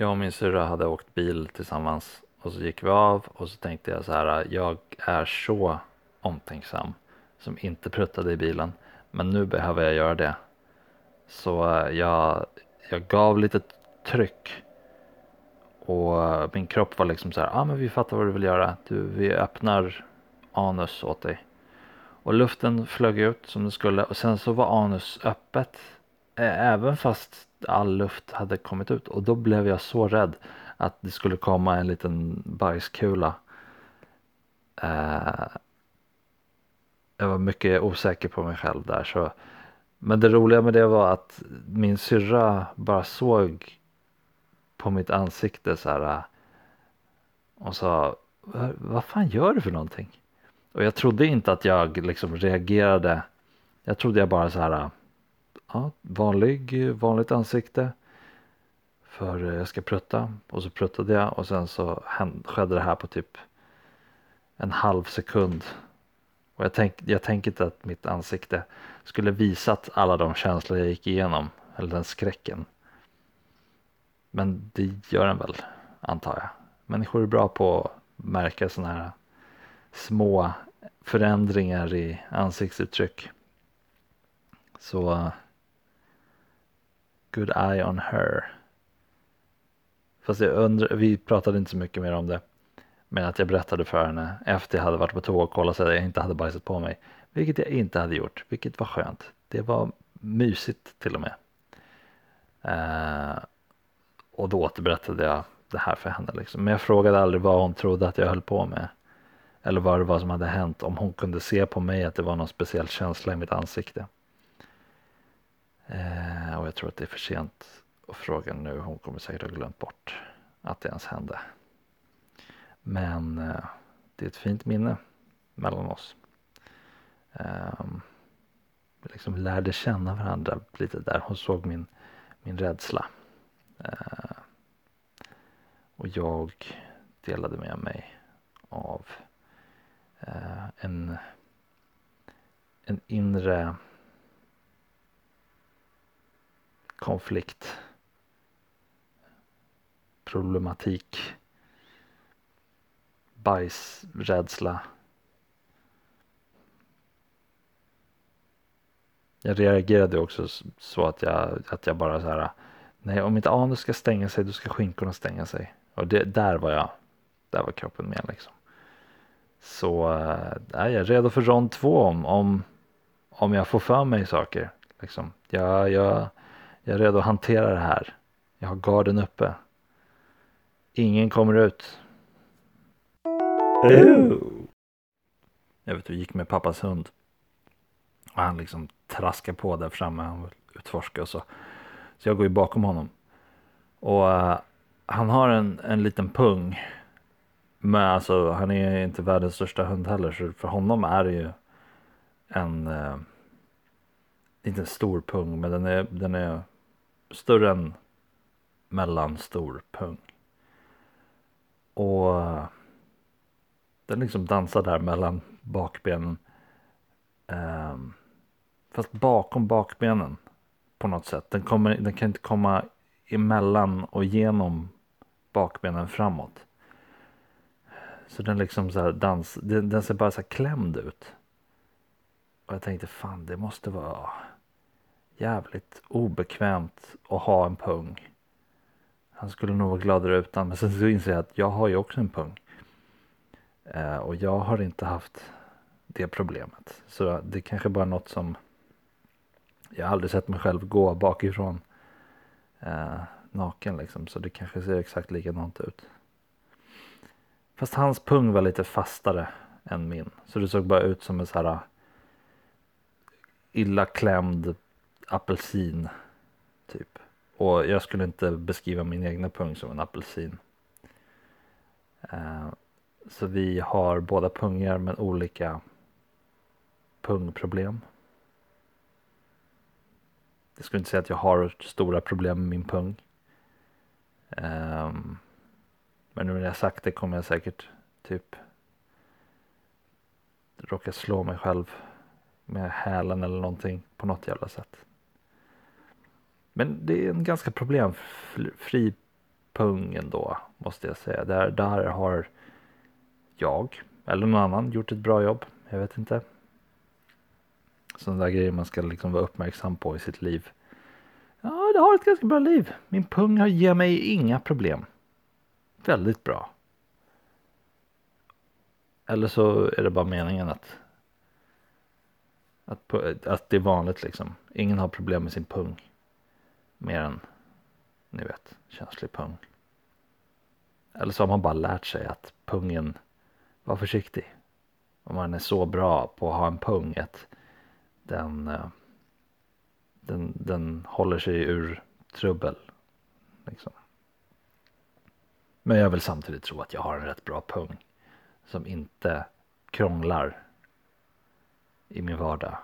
Jag och min syrra hade åkt bil tillsammans och så gick vi av och så tänkte jag så här, jag är så omtänksam som inte pruttade i bilen, men nu behöver jag göra det. Så eh, jag, jag gav lite tryck och min kropp var liksom så här, ja ah, men vi fattar vad du vill göra, du, vi öppnar anus åt dig. Och luften flög ut som den skulle och sen så var anus öppet även fast all luft hade kommit ut och då blev jag så rädd att det skulle komma en liten bajskula. Eh, jag var mycket osäker på mig själv där så men det roliga med det var att min syrra bara såg på mitt ansikte så här och sa vad fan gör du för någonting? Och jag trodde inte att jag liksom reagerade. Jag trodde jag bara så här ja, vanlig, vanligt ansikte. För eh, jag ska prutta och så pruttade jag och sen så skedde det här på typ en halv sekund. Och jag, tänk, jag tänker inte att mitt ansikte skulle visat alla de känslor jag gick igenom. Eller den skräcken. Men det gör den väl, antar jag. Människor är bra på att märka sådana här små förändringar i ansiktsuttryck. Så eh, good eye on her. Fast jag undrar, vi pratade inte så mycket mer om det. Men att jag berättade för henne efter jag hade varit på toa och kollat så att jag inte hade bajsat på mig. Vilket jag inte hade gjort, vilket var skönt. Det var mysigt till och med. Eh, och då återberättade jag det här för henne. Liksom. Men jag frågade aldrig vad hon trodde att jag höll på med. Eller vad det var som hade hänt. Om hon kunde se på mig att det var någon speciell känsla i mitt ansikte. Eh, jag tror att det är för sent att fråga nu. Hon kommer säkert ha glömt bort att det ens hände. Men eh, det är ett fint minne mellan oss. Vi liksom lärde känna varandra lite där. Hon såg min, min rädsla. Eh, och jag delade med mig av eh, en, en inre konflikt, problematik, bajsrädsla. Jag reagerade också så att jag, att jag bara så här, nej om inte anus ska stänga sig då ska skinkorna stänga sig. Och det, där var jag, där var kroppen med liksom. Så äh, jag är redo för rond två om, om, om jag får för mig saker. Liksom. Jag, jag, jag är redo att hantera det här. Jag har garden uppe. Ingen kommer ut. Jag vet du gick med pappas hund. Och han liksom traskar på där framme. Han vill utforska och så. Så jag går ju bakom honom. Och eh, han har en, en liten pung. Men alltså han är inte världens största hund heller. Så för honom är det ju en. Eh, inte en stor pung men den är, den är större än mellanstor pung. Och den liksom dansar där mellan bakbenen. Ehm, fast bakom bakbenen på något sätt. Den, kommer, den kan inte komma emellan och genom bakbenen framåt. Så den liksom så här dans, den, den ser bara så här klämd ut. Och jag tänkte fan det måste vara jävligt obekvämt att ha en pung. Han skulle nog vara gladare utan men sen så inser jag att jag har ju också en pung. Eh, och jag har inte haft det problemet. Så det kanske bara är något som jag har aldrig sett mig själv gå bakifrån eh, naken liksom. Så det kanske ser exakt likadant ut. Fast hans pung var lite fastare än min. Så det såg bara ut som en så här eh, illa klämd apelsin Typ. Och jag skulle inte beskriva min egna pung som en apelsin. Eh, så vi har båda pungar med olika pungproblem. Jag skulle inte säga att jag har stora problem med min pung. Um, men nu när jag sagt det kommer jag säkert typ råka slå mig själv med hälen eller någonting på något jävla sätt. Men det är en ganska problemfri pung ändå måste jag säga. Där, där har jag eller någon annan gjort ett bra jobb. Jag vet inte. Sådana där grejer man ska liksom vara uppmärksam på i sitt liv. Ja, det har ett ganska bra liv. Min pung ger mig inga problem. Väldigt bra. Eller så är det bara meningen att att, att det är vanligt liksom. Ingen har problem med sin pung. Mer än, ni vet, känslig pung. Eller så har man bara lärt sig att pungen, var försiktig. Om man är så bra på att ha en pung att den, eh, den, den håller sig ur trubbel. Liksom. Men jag vill samtidigt tro att jag har en rätt bra pung som inte krånglar i min vardag.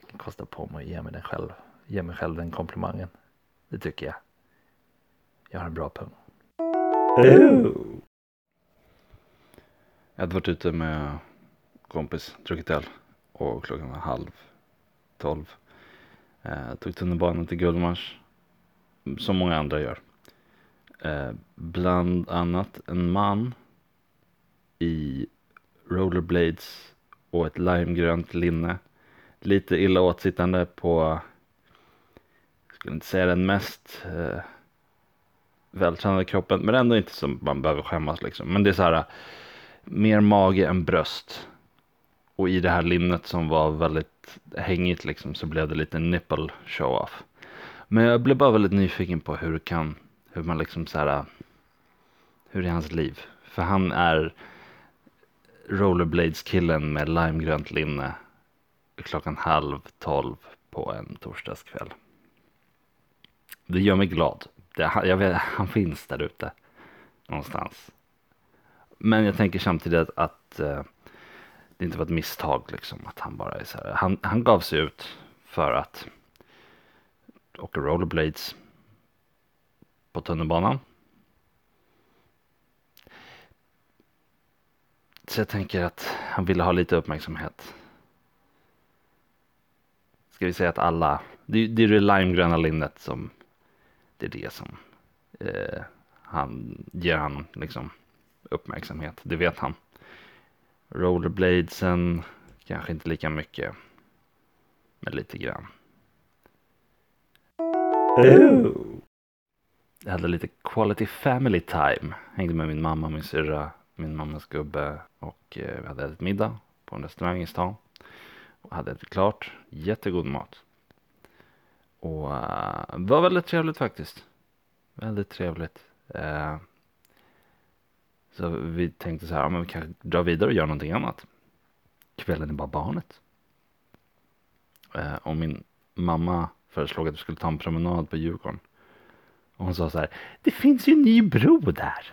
Jag kan kosta på mig att ge mig, den själv, ge mig själv den komplimangen. Det tycker jag. Jag har en bra pung. Jag hade varit ute med kompis, druckit öl och klockan var halv tolv. Eh, tog tunnelbanan till Gullmars. Som många andra gör. Eh, bland annat en man i rollerblades och ett limegrönt linne. Lite illa åtsittande på, skulle inte säga den mest eh, vältränade kroppen, men ändå inte som man behöver skämmas liksom. Men det är så här, mer mage än bröst. Och i det här linnet som var väldigt hängigt liksom så blev det lite nipple show-off. Men jag blev bara väldigt nyfiken på hur kan, hur man liksom så här, hur är hans liv? För han är rollerblades-killen med limegrönt linne klockan halv tolv på en torsdagskväll. Det gör mig glad. Det, jag vet, han finns där ute någonstans. Men jag tänker samtidigt att, att eh, det inte var ett misstag liksom. Att han bara är så här. Han, han gav sig ut för att åka rollerblades på tunnelbanan. Så jag tänker att han ville ha lite uppmärksamhet. Ska vi säga att alla, det, det är det limegröna linnet som, det är det som eh, han ger han liksom uppmärksamhet. Det vet han. Rollerbladesen kanske inte lika mycket. Men lite grann. Jag hade lite quality family time. Hängde med min mamma, min syrra, min mammas gubbe och eh, vi hade ätit middag på en restaurang i stan. Och hade ätit klart. Jättegod mat. Och uh, var väldigt trevligt faktiskt. Väldigt trevligt. Uh, så vi tänkte så här, ja, men vi kanske drar vidare och gör någonting annat. Kvällen är bara barnet. Uh, eh, och min mamma föreslog att vi skulle ta en promenad på Djurgården. Och hon sa så här, det finns ju en ny bro där.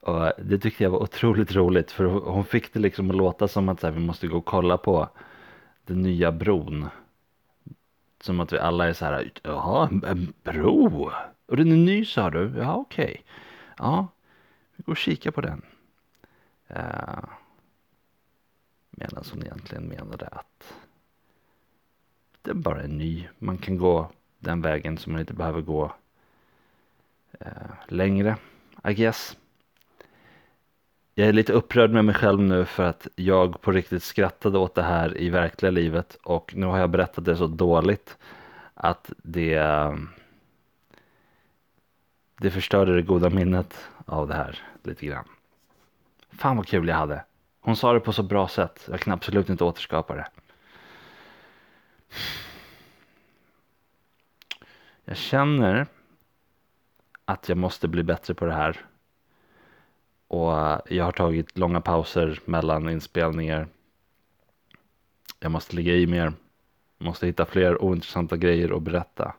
Och det tyckte jag var otroligt roligt för hon fick det liksom att låta som att så här, vi måste gå och kolla på den nya bron. Som att vi alla är så här, jaha, en bro? Och den är ny sa du? Ja, okej. Okay. Ja, vi går och kikar på den. Uh, medan hon egentligen menade att den bara är ny. Man kan gå den vägen som man inte behöver gå uh, längre, I guess. Jag är lite upprörd med mig själv nu för att jag på riktigt skrattade åt det här i verkliga livet och nu har jag berättat det så dåligt att det det förstörde det goda minnet av det här lite grann. Fan vad kul jag hade. Hon sa det på så bra sätt. Jag kan absolut inte återskapa det. Jag känner att jag måste bli bättre på det här och jag har tagit långa pauser mellan inspelningar. Jag måste ligga i mer. Måste hitta fler ointressanta grejer att berätta.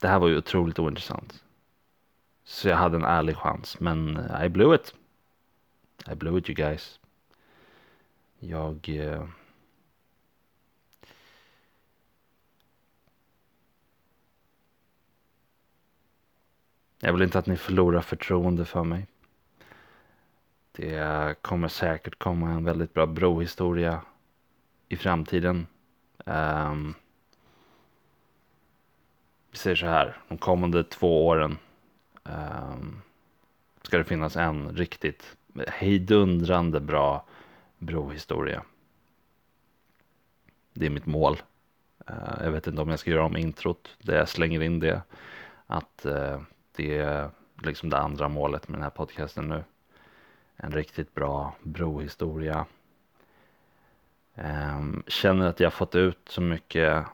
Det här var ju otroligt ointressant. Så jag hade en ärlig chans, men I blew it. I blew it you guys. Jag... Eh, jag vill inte att ni förlorar förtroende för mig. Det kommer säkert komma en väldigt bra brohistoria i framtiden. Um, vi säger så här, de kommande två åren um, ska det finnas en riktigt hejdundrande bra brohistoria. Det är mitt mål. Uh, jag vet inte om jag ska göra om introt där jag slänger in det. Att uh, det är liksom det andra målet med den här podcasten nu. En riktigt bra brohistoria. Um, känner att jag fått ut så mycket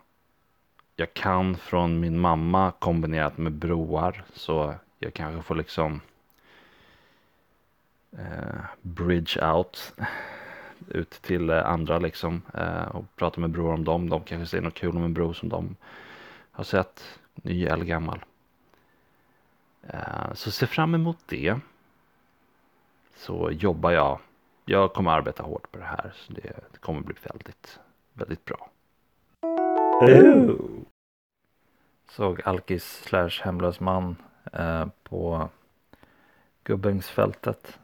jag kan från min mamma kombinerat med broar. Så jag kanske får liksom uh, bridge out ut till eh, andra liksom uh, och prata med bror om dem. De kanske ser något kul om en bro som de har sett, ny eller gammal. Eh, så se fram emot det. Så jobbar jag. Jag kommer arbeta hårt på det här så det, det kommer bli väldigt, väldigt bra. Ooh. Såg alkis slash hemlös man eh, på Gubbängsfältet.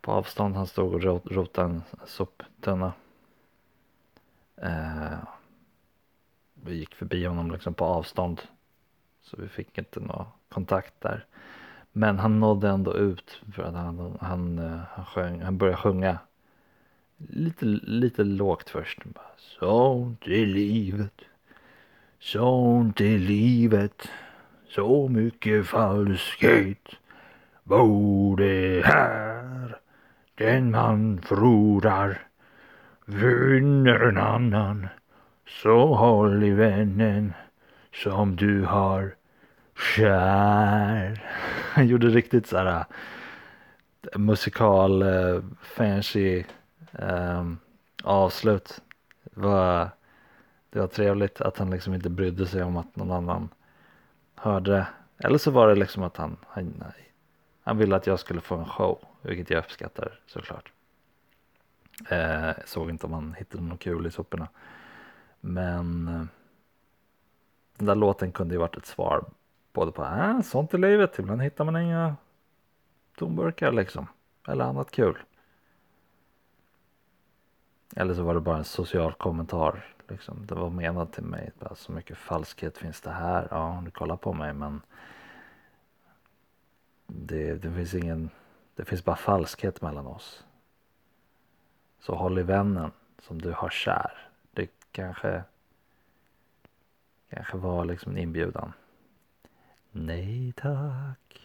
På avstånd han stod och rot, rotade en soptunna. Eh, vi gick förbi honom liksom på avstånd. Så vi fick inte någon kontakt där. Men han nådde ändå ut för att han, han, han, sjöng, han började sjunga lite, lite lågt först. Sånt är livet. Sånt är livet. Så mycket falskhet bor det här. Den man förlorar vinner en annan. Så håll i vännen som du har kär. Han gjorde riktigt så här eh, musikal uh, fancy um, avslut. Det var, det var trevligt att han liksom inte brydde sig om att någon annan hörde. Eller så var det liksom att han, han, han ville att jag skulle få en show, vilket jag uppskattar såklart. Eh, såg inte om han hittade något kul i soporna. Men eh, den där låten kunde ju varit ett svar både på äh, sånt i livet, ibland hittar man inga tomburkar liksom. Eller annat kul. Eller så var det bara en social kommentar. Liksom. Det var menat till mig. Bara, så mycket falskhet finns det här. Ja, du kollar på mig men det, det finns ingen, det finns bara falskhet mellan oss. Så håll i vännen som du har kär. Det kanske, kanske var liksom en inbjudan. Nej tack.